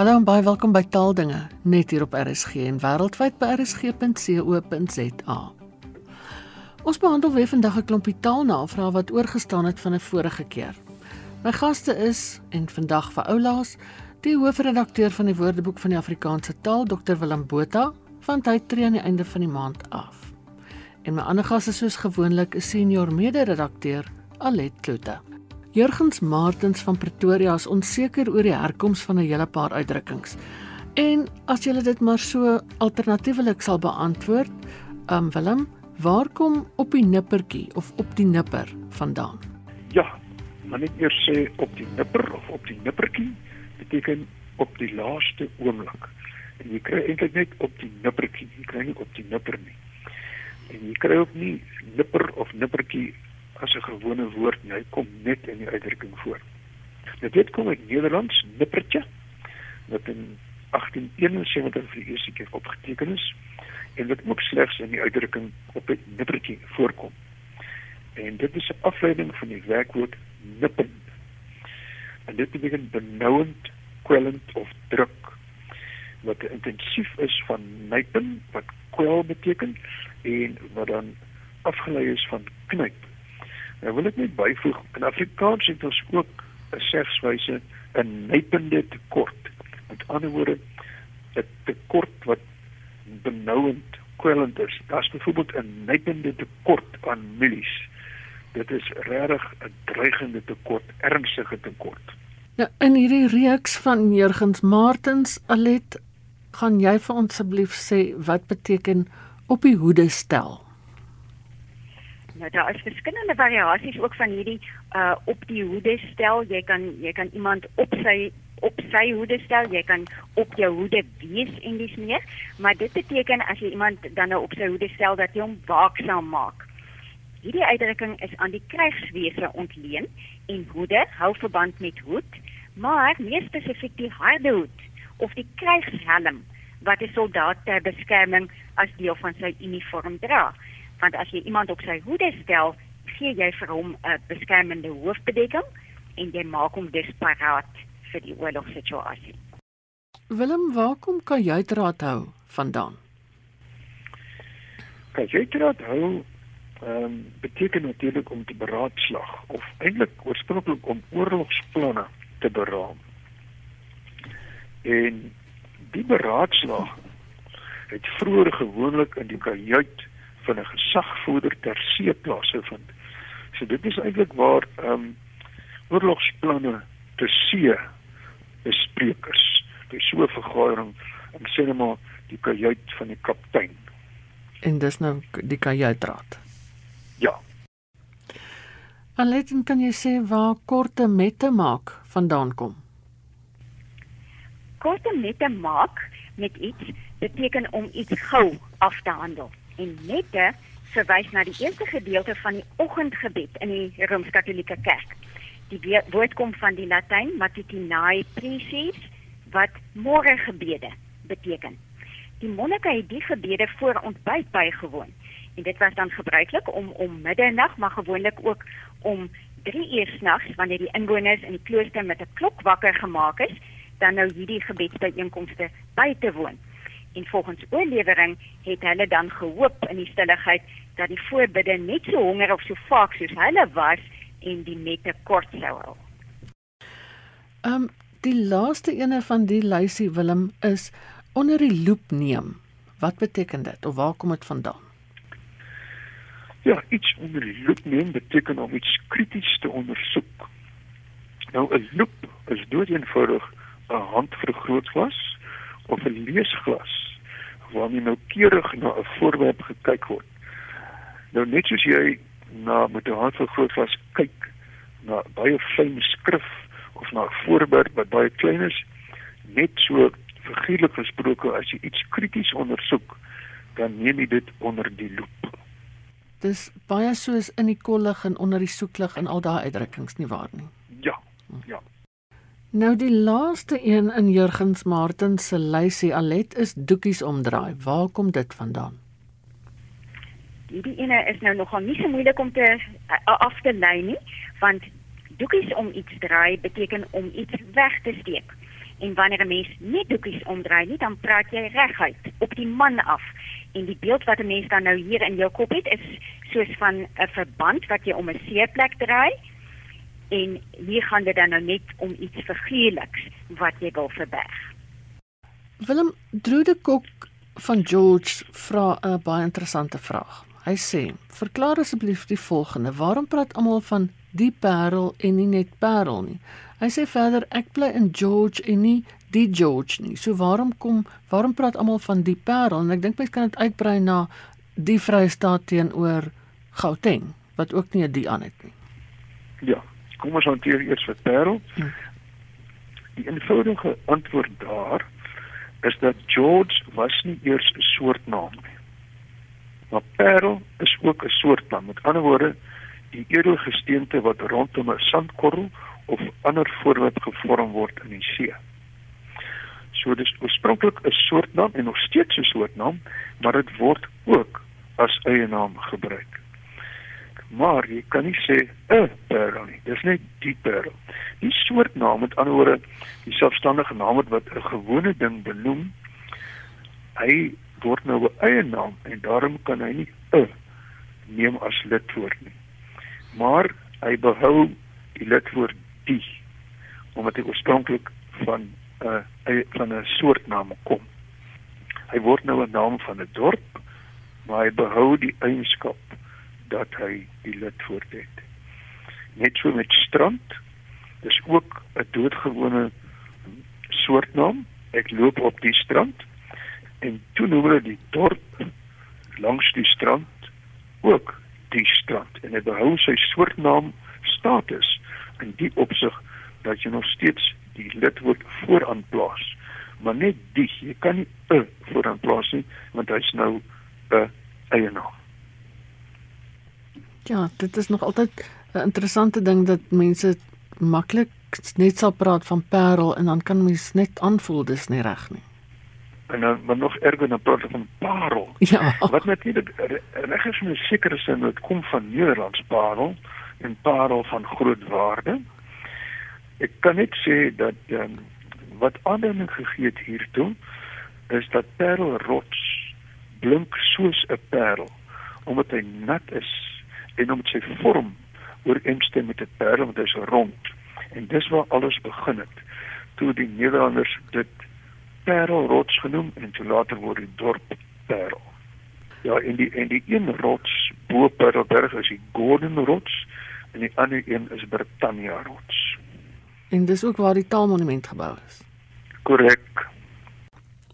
Hallo en baie welkom by Taaldinge net hier op RSG en wêreldwyd by rsg.co.za. Ons behandel weer vandag 'n klompie taalnavrae wat oorgestaan het van 'n vorige keer. My gaste is en vandag vir oulaas die hoofredakteur van die Woordeboek van die Afrikaanse taal Dr Willem Botha van hy tree aan die einde van die maand af. En my ander gas is soos gewoonlik 'n senior mede-redakteur Alet Kloete. Jurgens Martens van Pretoria is onseker oor die herkoms van 'n hele paar uitdrukkings. En as jy dit maar so alternatiefelik sal beantwoord, um Willem, waar kom op die nippertjie of op die nipper vandaan? Ja, maar net eers sê op die nipper of op die nippertjie beteken op die laaste oomblik. En jy kry eintlik net op die nippertjie, jy kry nie op die nipper nie. En jy kry ook nie nipper of nippertjie as 'n gewone woord nie. Hy kom net in die uitdrukking voor. Dit kom uit Nederlands, nippertjie, wat in 1871 vir die eerste keer opgeteken is en wat ook slegs in die uitdrukking op 'n nippertjie voorkom. En dit is 'n afleiding van die werkwoord nippen. En dit beteken benouend, kwellend of druk wat intensief is van nypen wat kwel beteken en wat dan afgelei is van knyp Nou wil ek net byvoeg, in Afrikaans het ons ook 'n segswyse 'n nypende tekort. Met ander woorde, 'n tekort wat benouend kwellend is. Daar's byvoorbeeld 'n nypende tekort aan mielies. Dit is regtig 'n dreigende tekort, ernstige tekort. Nou in hierdie reeks van Jurgens Martens Alet, gaan jy vir ons asseblief sê wat beteken op die hoede stel? Nou daar is verskillende variasies ook van hierdie uh op die hoede stel. Jy kan jy kan iemand op sy op sy hoede stel, jy kan op jou hoede wees en dis meer, maar dit beteken as jy iemand dan nou op sy hoede stel dat jy hom waaksaam maak. Hierdie uitdrukking is aan die krygswese ontleen en hoede hou verband met hoed, maar meer spesifiek die harde hoed of die krygshelm wat 'n soldaat ter beskerming as deel van sy uniform dra want as jy iemand op sy hoede stel, gee jy vir hom 'n beskermende hoofbedekking en jy maak hom dus paraat vir die oorlogssituasie. Willem, waar kom kan jy draad hou vandaan? Kan jy draad hou ehm um, beteken natuurlik om te beraadslag of eintlik oorspronklik om oorlogsplanne te beraam. En die beraadslag het vroeër gewoonlik in die kajuit van 'n gesagvoerder ter see plaasvind. So dit is eintlik waar ehm um, oorlogsplanne te see bespreek is. Dis so 'n vergadering net maar die kajuit van die kaptein. En dis nou die kajuitraad. Ja. Alleen kan jy sê waar korte mette maak vandaan kom? Korte mette maak met iets beteken om iets gou af te handel en nette verwys na die eerste gedeelte van die oggendgebed in die Rooms-Katolieke Kerk. Die woord kom van die Latyn matutinae preces wat môregebede beteken. Die monnike het die gebede voor ontbyt bygewoon en dit was dan gebruiklik om om middernag maar gewoonlik ook om 3 uur snags wanneer die inwoners in die klooster met 'n klok wakker gemaak is, dan nou hierdie gebedsbyeenkomste by te woon. En volgens oorlewering het hulle dan gehoop in die stilligheid dat die voorbidde net so honger of so vaak soos hulle was en die nette kort sou hou. Ehm um, die laaste ene van die lysie Willem is onder die loep neem. Wat beteken dit of waar kom dit vandaan? Ja, iets onder die loep neem beteken om iets krities te ondersoek. Nou 'n loep is doeteenvoudig 'n handvergrootglas of 'n leesglas waarmee nou keurig na 'n voorwerp gekyk word. Nou net soos jy na met 'n hand vergroot was kyk na baie fyn skrif of na 'n voorwerp wat baie klein is, net so figuurlik gesproke as jy iets krities ondersoek, dan neem jy dit onder die loep. Dis baie soos in die kollig en onder die soeklig en al daai uitdrukkings nie waar nie. Ja. Ja. Nou die laaste een in Jurgens Martin se lysie Alet is doekies omdraai. Waar kom dit vandaan? Hierdie ene is nou nogal nie so moeilik om te af te lei nie, want doekies om iets draai beteken om iets weg te steek. En wanneer 'n mens net doekies omdraai, nie dan praat jy reguit op die man af. En die beeld wat 'n mens dan nou hier in jou kop het is soos van 'n verband wat jy om 'n seerplek draai. En hier gaan dit dan nou net om iets figuurliks wat jy wil verberg. Willem Drude Kok van George vra 'n baie interessante vraag. Hy sê: "Verklaar asseblief die volgende: Waarom praat almal van die Parel en nie net Parel nie?" Hy sê verder: "Ek bly in George en nie die George nie. So waarom kom waarom praat almal van die Parel? En ek dink mense kan dit uitbrei na die Vrystaat teenoor Gauteng wat ook nie 'n die aan het nie. Ja, kom ons hanteer eers vir Parel. Hmm. Die eenvoudige antwoord daar is dat George was nie eers 'n soortnaam nie. Maar Parel is ook 'n soortnaam. Met ander woorde, die edelgesteente wat rondom 'n sandkorrel of ander voorwerp gevorm word in die see. So dis oorspronklik 'n soortnaam en nog steeds 'n soortnaam, maar dit word ook as eie naam gebruik. Maar jy kan nie sê 'n parel nie. Dis net die parel. Die soortnaam met ander woorde, die selfstandige naam wat 'n gewone ding benoem, hy word nou 'n eie naam en daarom kan hy nie 'n neem as lidwoord nie. Maar hy behou die lidwoord die omdat hy oorspronklik van 'n van 'n soort naam kom. Hy word nou 'n naam van 'n dorp, maar hy behou die eienskap dat hy die lid voort het. Net so met strand, dis ook 'n doodgewone soort naam. Ek loop op die strand en toe noem hulle die dorp langs die strand ook die strand en hy behou sy soortnaam status in die opsig dat jy nog steeds die lidwoord vooraan plaas. Maar net die, jy kan nie 'n vooraan plaas nie want hy's nou 'n eienaar. Ja, dit is nog altyd 'n interessante ding dat mense maklik net sal praat van parel en dan kan mens net aanvoel dis nie reg nie. En dan maar nog erger dan praat van parel. Ja. Wat natuurlik reg is in 'n sekere sin dit kom van Nederlands parel en parel van groot waarde. Ek kan net sê dat um, wat aanleiding gegee het hiertoe is dat parelrots blink soos 'n parel omdat hy nat is en omdat sy vorm ooreenstem met 'n parel want hy's rond. En dis waar alles begin het. Toe die Nederlanders dit parelrots genoem en toe later word die dorp Parel. Ja, en die en die een rots bo Parelberg is die Gordon rots en die ander een is Britannia rots. En dis ook waar die taalmonument gebou is. Korrek.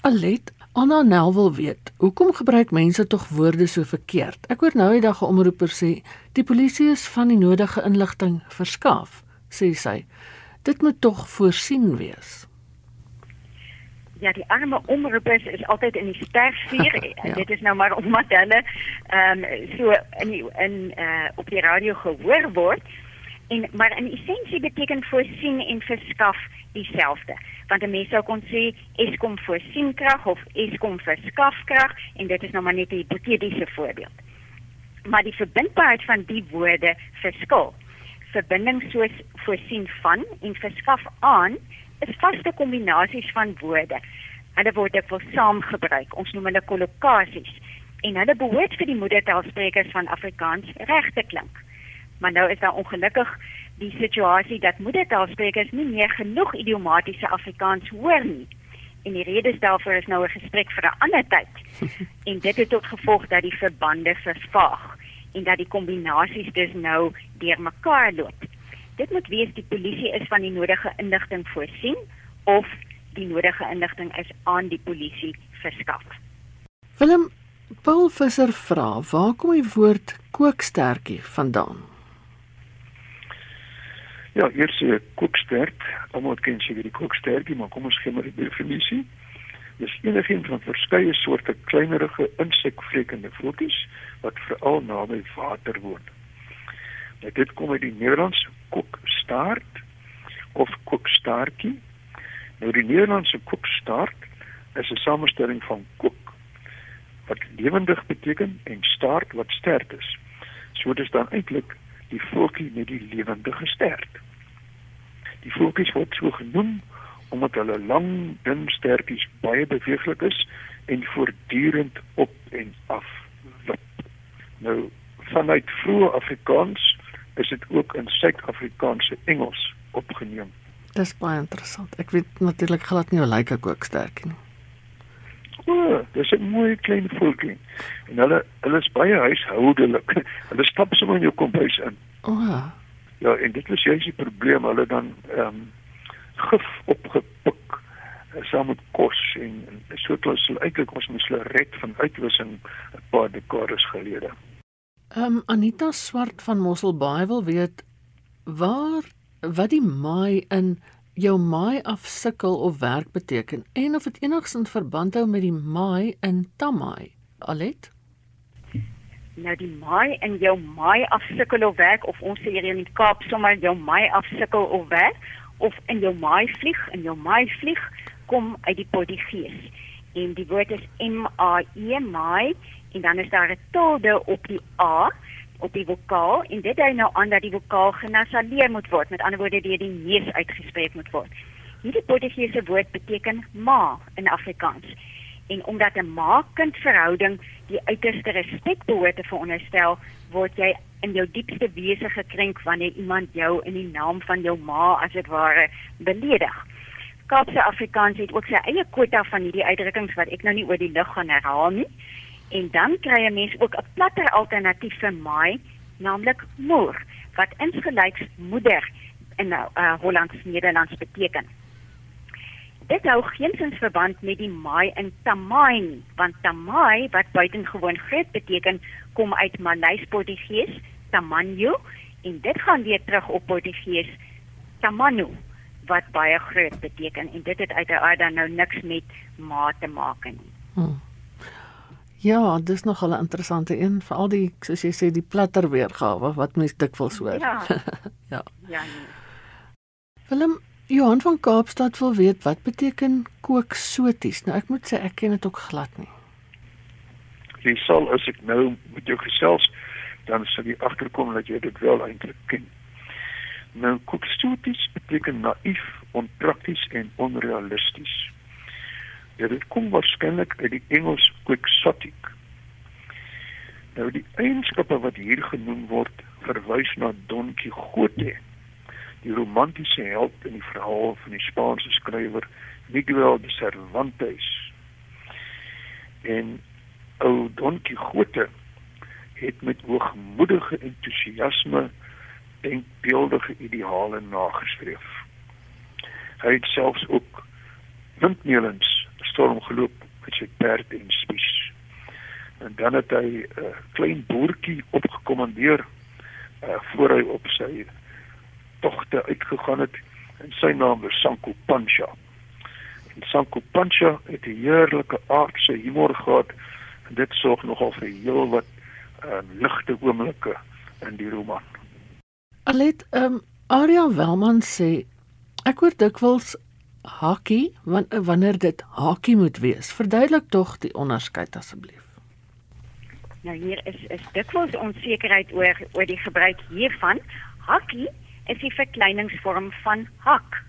Alet Anna Nel wil weet, hoekom gebruik mense tog woorde so verkeerd? Ek hoor nou die dag 'n omroeper sê die polisie is van die nodige inligting verskaf, sê sy. Dit moet tog voorsien wees. Ja, die arme omroepers is altyd in die sterfvuur. ja. Dit is nou maar omdat hulle ehm um, so in die, in uh op die radio gehoor word. En maar in essensie beteken voorsien en verskaf dieselfde. Want 'n mens sou kon sê Eskom voorsien krag of Eskom verskaf krag en dit is nou maar net 'n hipotetiese voorbeeld. Maar die verbindbaarheid van die woorde verskil. Verbinding soos voorsien van en verskaf aan is vaste kombinasies van woorde. Hulle word ook saamgebruik. Ons noem hulle kollokasies en hulle behoort vir die moedertaalsprekers van Afrikaans reg te klink maar nou is daar ongelukkig die situasie dat moedertaalsprekers nie meer genoeg idiomatiese Afrikaans hoor nie. En die rede daarvoor is nou 'n gesprek vir 'n ander tyd. en dit het tot gevolg dat die verbande versvaag en dat die kombinasies dus nou deurmekaar loop. Dit moet wees die polisie is van die nodige inligting voorsien of die nodige inligting is aan die polisie verskaf. Willem Paul Visser vra, waar kom die woord kookstertjie vandaan? Ja, eers 'n koeksterk. Almal ken seker die koeksterkie, maar kom ons gee maar die definisie. Dis enigiets van verskeie soorte kleinerige insekvrekende voeltjies wat veral naby water woon. Nou dit kom uit die Nederlandse koekstaart of koekstaartjie. Nou die Nederlandse koekstaart is 'n samestelling van koek wat lewendig beteken en staart wat sterk is. So dis dan eintlik die voeltjie met die lewendige stert. Die voeltjies word so genoem omdat hulle lang, dun stertjies baie beweeglik is en voortdurend op en af wip. Nou vanuit vroeë Afrikaans is dit ook in Suid-Afrikaanse Engels opgeneem. Dis baie interessant. Ek weet natuurlik glad nie hoe lyk 'n kookstertjie nie. O, dis 'n mooi klein voeltjie. En hulle hulle is baie huishoudelik. hulle stap sommer in jou kombuis in. O. Oh. Ja, en dit is juist die probleem. Hulle dan ehm um, gif opgepik eh, saam met kos en, en so klas sal eintlik ons moes hulle red van uitwissing 'n paar dekades gelede. Ehm um, Anita Swart van Mosselbaai wil weet waar wat die maai in jou maai afsukkel of werk beteken en of dit enigsins verband hou met die maai in Tamai. Alet? Nou die maai in jou maai afsukkel of werk of ons sê hier in die Kaap sommer jou maai afsukkel of werk of in jou maai vlieg, in jou maai vlieg kom uit die Portugees. En die woord is M A I e maai en dan is daar 'n tilde op die A op die vokaal en dit dui nou aan dat die vokaal genasaleer moet word. Met ander woorde, deur die neus uitgespreek moet word. Hierdie Portugese woord beteken ma in Afrikaans. En omdat 'n ma-kind verhouding die uiterste respek behoort te veronderstel, word jy in jou diepste wese gekrenk wanneer iemand jou in die naam van jou ma as dit ware beledig. Kaapse Afrikaans het ook sy eie kwota van hierdie uitdrukkings wat ek nou nie oor die lug gaan herhaal nie. En dan kry 'n mens ook 'n platter alternatief vir my, naamlik moer, wat insgelyks moeder in uh, Hollands Nederlands beteken. Dit hou geensins verband met die maai in Tamai, want Tamai wat buitengewoon groot beteken, kom uit Maleis Portugees, Tamanho, en dit gaan weer terug op Portugees Tamanu wat baie groot beteken en dit het uiteraard dan nou niks met ma te maak nie. Hmm. Ja, dis nog 'n interessante een, veral die soos jy sê die platter weergawe wat mense dikwels hoor. Ja. ja. Ja. Nee. Willem Johan van Kaapstad wil weet wat beteken kooksoties. Nou ek moet sê ek ken dit ook glad nie. Jy sal as ek nou met jou gesels, dan sal jy agterkom dat jy dit wel eintlik ken. Nou kooksoties beteken naïef, onprakties en onrealisties. Ja, dit kom waarskynlik uit die Engels quixotic. Nou die eienskappe wat hier genoem word, verwys na Don Quixote, die romantiese held in die verhaal van die Spaanse skrywer Miguel de Cervantes. En ou Don Quixote het met hoogmoedige entoesiasme denkbeeldige ideale nagestreef. Hy het selfs ook windmeulens storm geloop met sy perd en spies. En dan het hy 'n uh, klein boertjie opgekommandeer uh, voor hy op sy togte uitgegaan het en sy naam was Sanko Pancha. En Sanko Pancha het 'n heerlike aardse humor gehad en dit sorg nogal vir heel wat uh, ligte oomblikke in die roman. Alet, ehm um, Aria Welman sê ek hoor dikwels hakkie wanneer dit hakkie moet wees. Verduidelik tog die onderskeid asseblief. Nou hier is is dikwels onsekerheid oor oor die gebruik hiervan. Hakkie is die verkleiningsvorm van hak.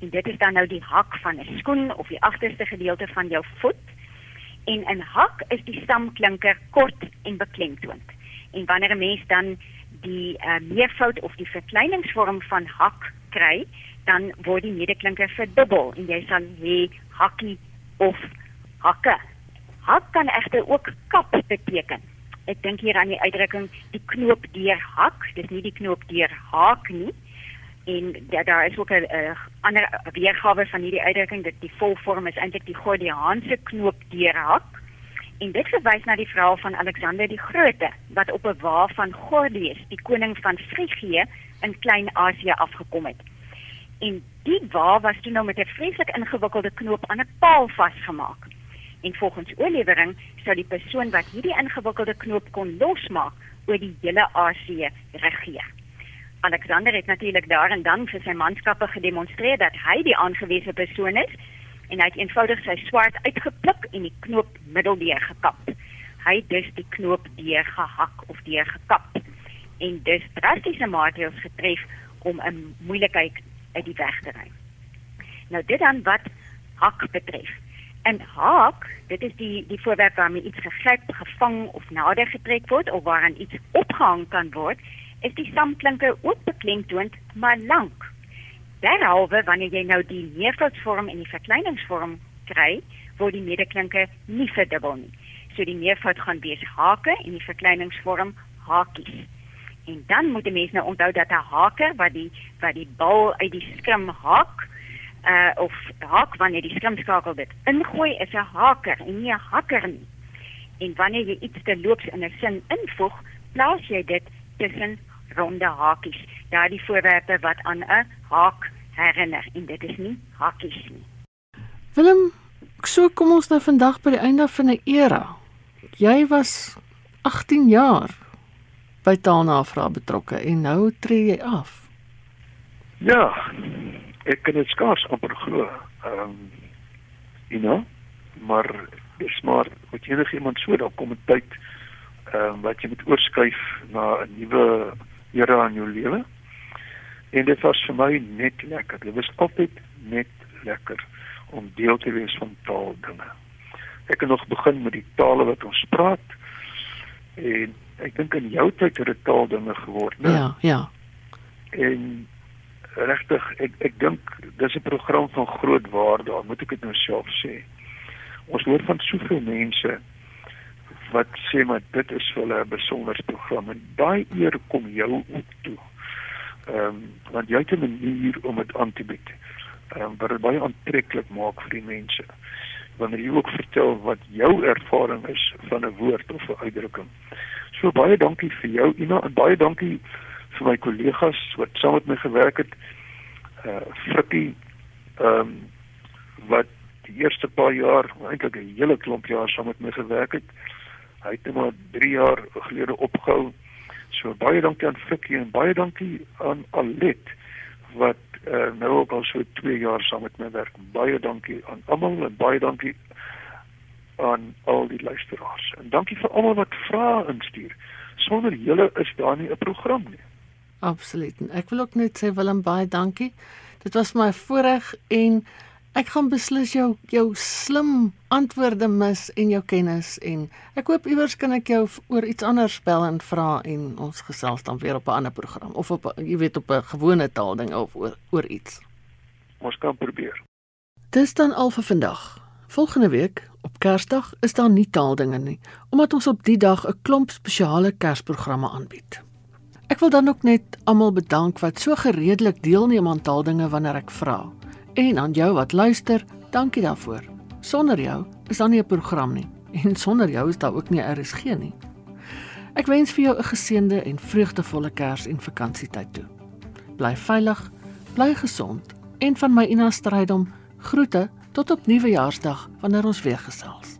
En dit is dan nou die hak van 'n skoen of die agterste gedeelte van jou voet. En 'n hak is die stamklinker kort en beklemtoond. En wanneer 'n mens dan die uh, meervoud of die verkleiningsvorm van hak kry, dan word die medeklinker verdubbel en jy sal hê hakkie of hakke. Hak kan egter ook kap beteken. Ek dink hier aan die uitdrukking die knoop deur hak, dis nie die knoop deur haak nie. En daar daar is ook 'n ander weergawe van hierdie uitdrukking dat die volvorm is eintlik die Gordiaanse knoop deur hak. En dit verwys na die verhaal van Alexander die Grote wat op 'n wa van Gordius, die koning van Frigië in Klein-Asië afgekom het en die wa was toe nou met 'n vreeslik ingewikkelde knoop aan 'n paal vasgemaak. En volgens oorlewering sou die persoon wat hierdie ingewikkelde knoop kon losmaak oor die hele Asië regeer. Alexander het natuurlik daar en dan vir sy manskappe gedemonstreer dat hy die aangewese persoon is en hy het eenvoudig sy swaard uitgepluk en die knoop middeldeur gekap. Hy het dus die knoop deur gehak of deur gekap en dus drastiese maatreëls getref om 'n moeilikheid uit die weg te ry. Nou dit dan wat hak betref. En haak, dit is die die voorwerp waarmee iets gegryp, gevang of nader getrek word of waaraan iets opgehang kan word, is die samklinke ook beklemtoond maar lank. Derhalwe wanneer jy nou die meervoudsvorm en die verkleiningsvorm kry, word die medeklinke nie verdubbel nie. So die meervoud gaan wees hake en die verkleiningsvorm hakies. En dan moet die mens nou onthou dat 'n hake wat die wat die bal uit die skrim haak uh of haak wanneer die skrimskakel dit ingooi is 'n haker en nie 'n hakker nie. En wanneer jy iets te loops in 'n sin invoeg, plaas jy dit tussen ronde hakies. Daardie voorwerpe wat aan 'n haak herinner en dit is nie hakies nie. Willem, so kom ons nou vandag by die einde van 'n era. Jy was 18 jaar by taalnavraag betrokke en nou tree jy af. Ja, ek kan dit skaars amper glo. Ehm um, you know, maar dis maar wat enige iemand so daar kom 'n tyd ehm um, wat jy moet oorskuif na 'n nuwe era in jou lewe. En dit was vir my net lekker. Dit was altyd net lekker om deel te wees van taaldinge. Ek het nog begin met die tale wat ons praat en ek dink in jou tyd het dit taaldinge geword, né? Ja, ja. En regtig ek ek dink dis 'n program van groot waarde, moet ek dit nou self sê. Ons hoor van soveel mense wat sê maar dit is vir hulle 'n besondere program en daai eer kom jou ook toe. Ehm um, want jy het 'n manier om dit aan te bied. Ehm um, wat dit baie aantreklik maak vir die mense. Wanneer jy ook vertel wat jou ervaring is van 'n woord of 'n uitdrukking. So baie dankie vir jou Ina en baie dankie vir my kollegas wat saam met my gewerk het. Uh Frikkie ehm um, wat die eerste paar jaar, eintlik 'n hele klomp jaar saam met my gewerk het. Hy het net maar 3 jaar gelede opgehou. So baie dankie aan Frikkie en baie dankie aan Alet wat uh, nou ook al so 2 jaar saam met my werk. Baie dankie aan almal en baie dankie aan al die luisteraars. En dankie vir almal wat vrae instuur. Sonder julle is daar nie 'n program nie. Absoluut. En ek wil ook net sê Willem baie dankie. Dit was my voorreg en ek gaan beslis jou jou slim antwoorde mis en jou kennis en ek hoop iewers kan ek jou oor iets anders bel en vra en ons gesels dan weer op 'n ander program of op jy weet op 'n gewone taalding of oor, oor iets. Ons kan probeer. Dis dan al vir vandag. Volgende week op Kersdag is daar nie taaldinge nie omdat ons op die dag 'n klomp spesiale Kersprogramme aanbied. Ek wil dan ook net almal bedank wat so gereedelik deelneem aan taaldinge wanneer ek vra. En aan jou wat luister, dankie daarvoor. Sonder jou is daar nie 'n program nie en sonder jou is daar ook nie RSG nie. Ek wens vir jou 'n geseënde en vreugdevolle Kers en vakansietyd toe. Bly veilig, bly gesond en van my Ina Strydom groete tot op Nuwejaarsdag wanneer ons weer gesels.